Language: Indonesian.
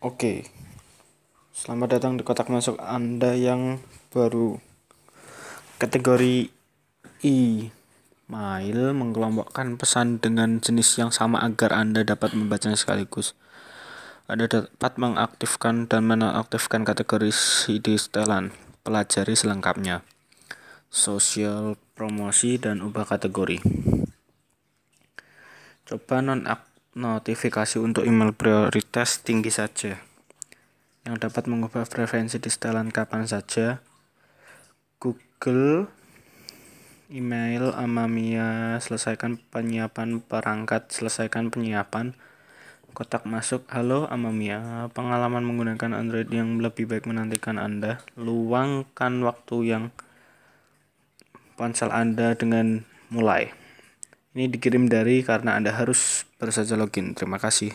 Oke, selamat datang di kotak masuk Anda yang baru. Kategori email mengelompokkan pesan dengan jenis yang sama agar Anda dapat membacanya sekaligus. Anda dapat mengaktifkan dan menonaktifkan kategori CD setelan. Pelajari selengkapnya. Sosial promosi dan ubah kategori. Coba nonaktifkan notifikasi untuk email prioritas tinggi saja. Yang dapat mengubah preferensi di setelan kapan saja. Google email Amamia selesaikan penyiapan perangkat selesaikan penyiapan. Kotak masuk halo Amamia pengalaman menggunakan Android yang lebih baik menantikan Anda. Luangkan waktu yang ponsel Anda dengan mulai ini dikirim dari karena Anda harus baru saja login. Terima kasih.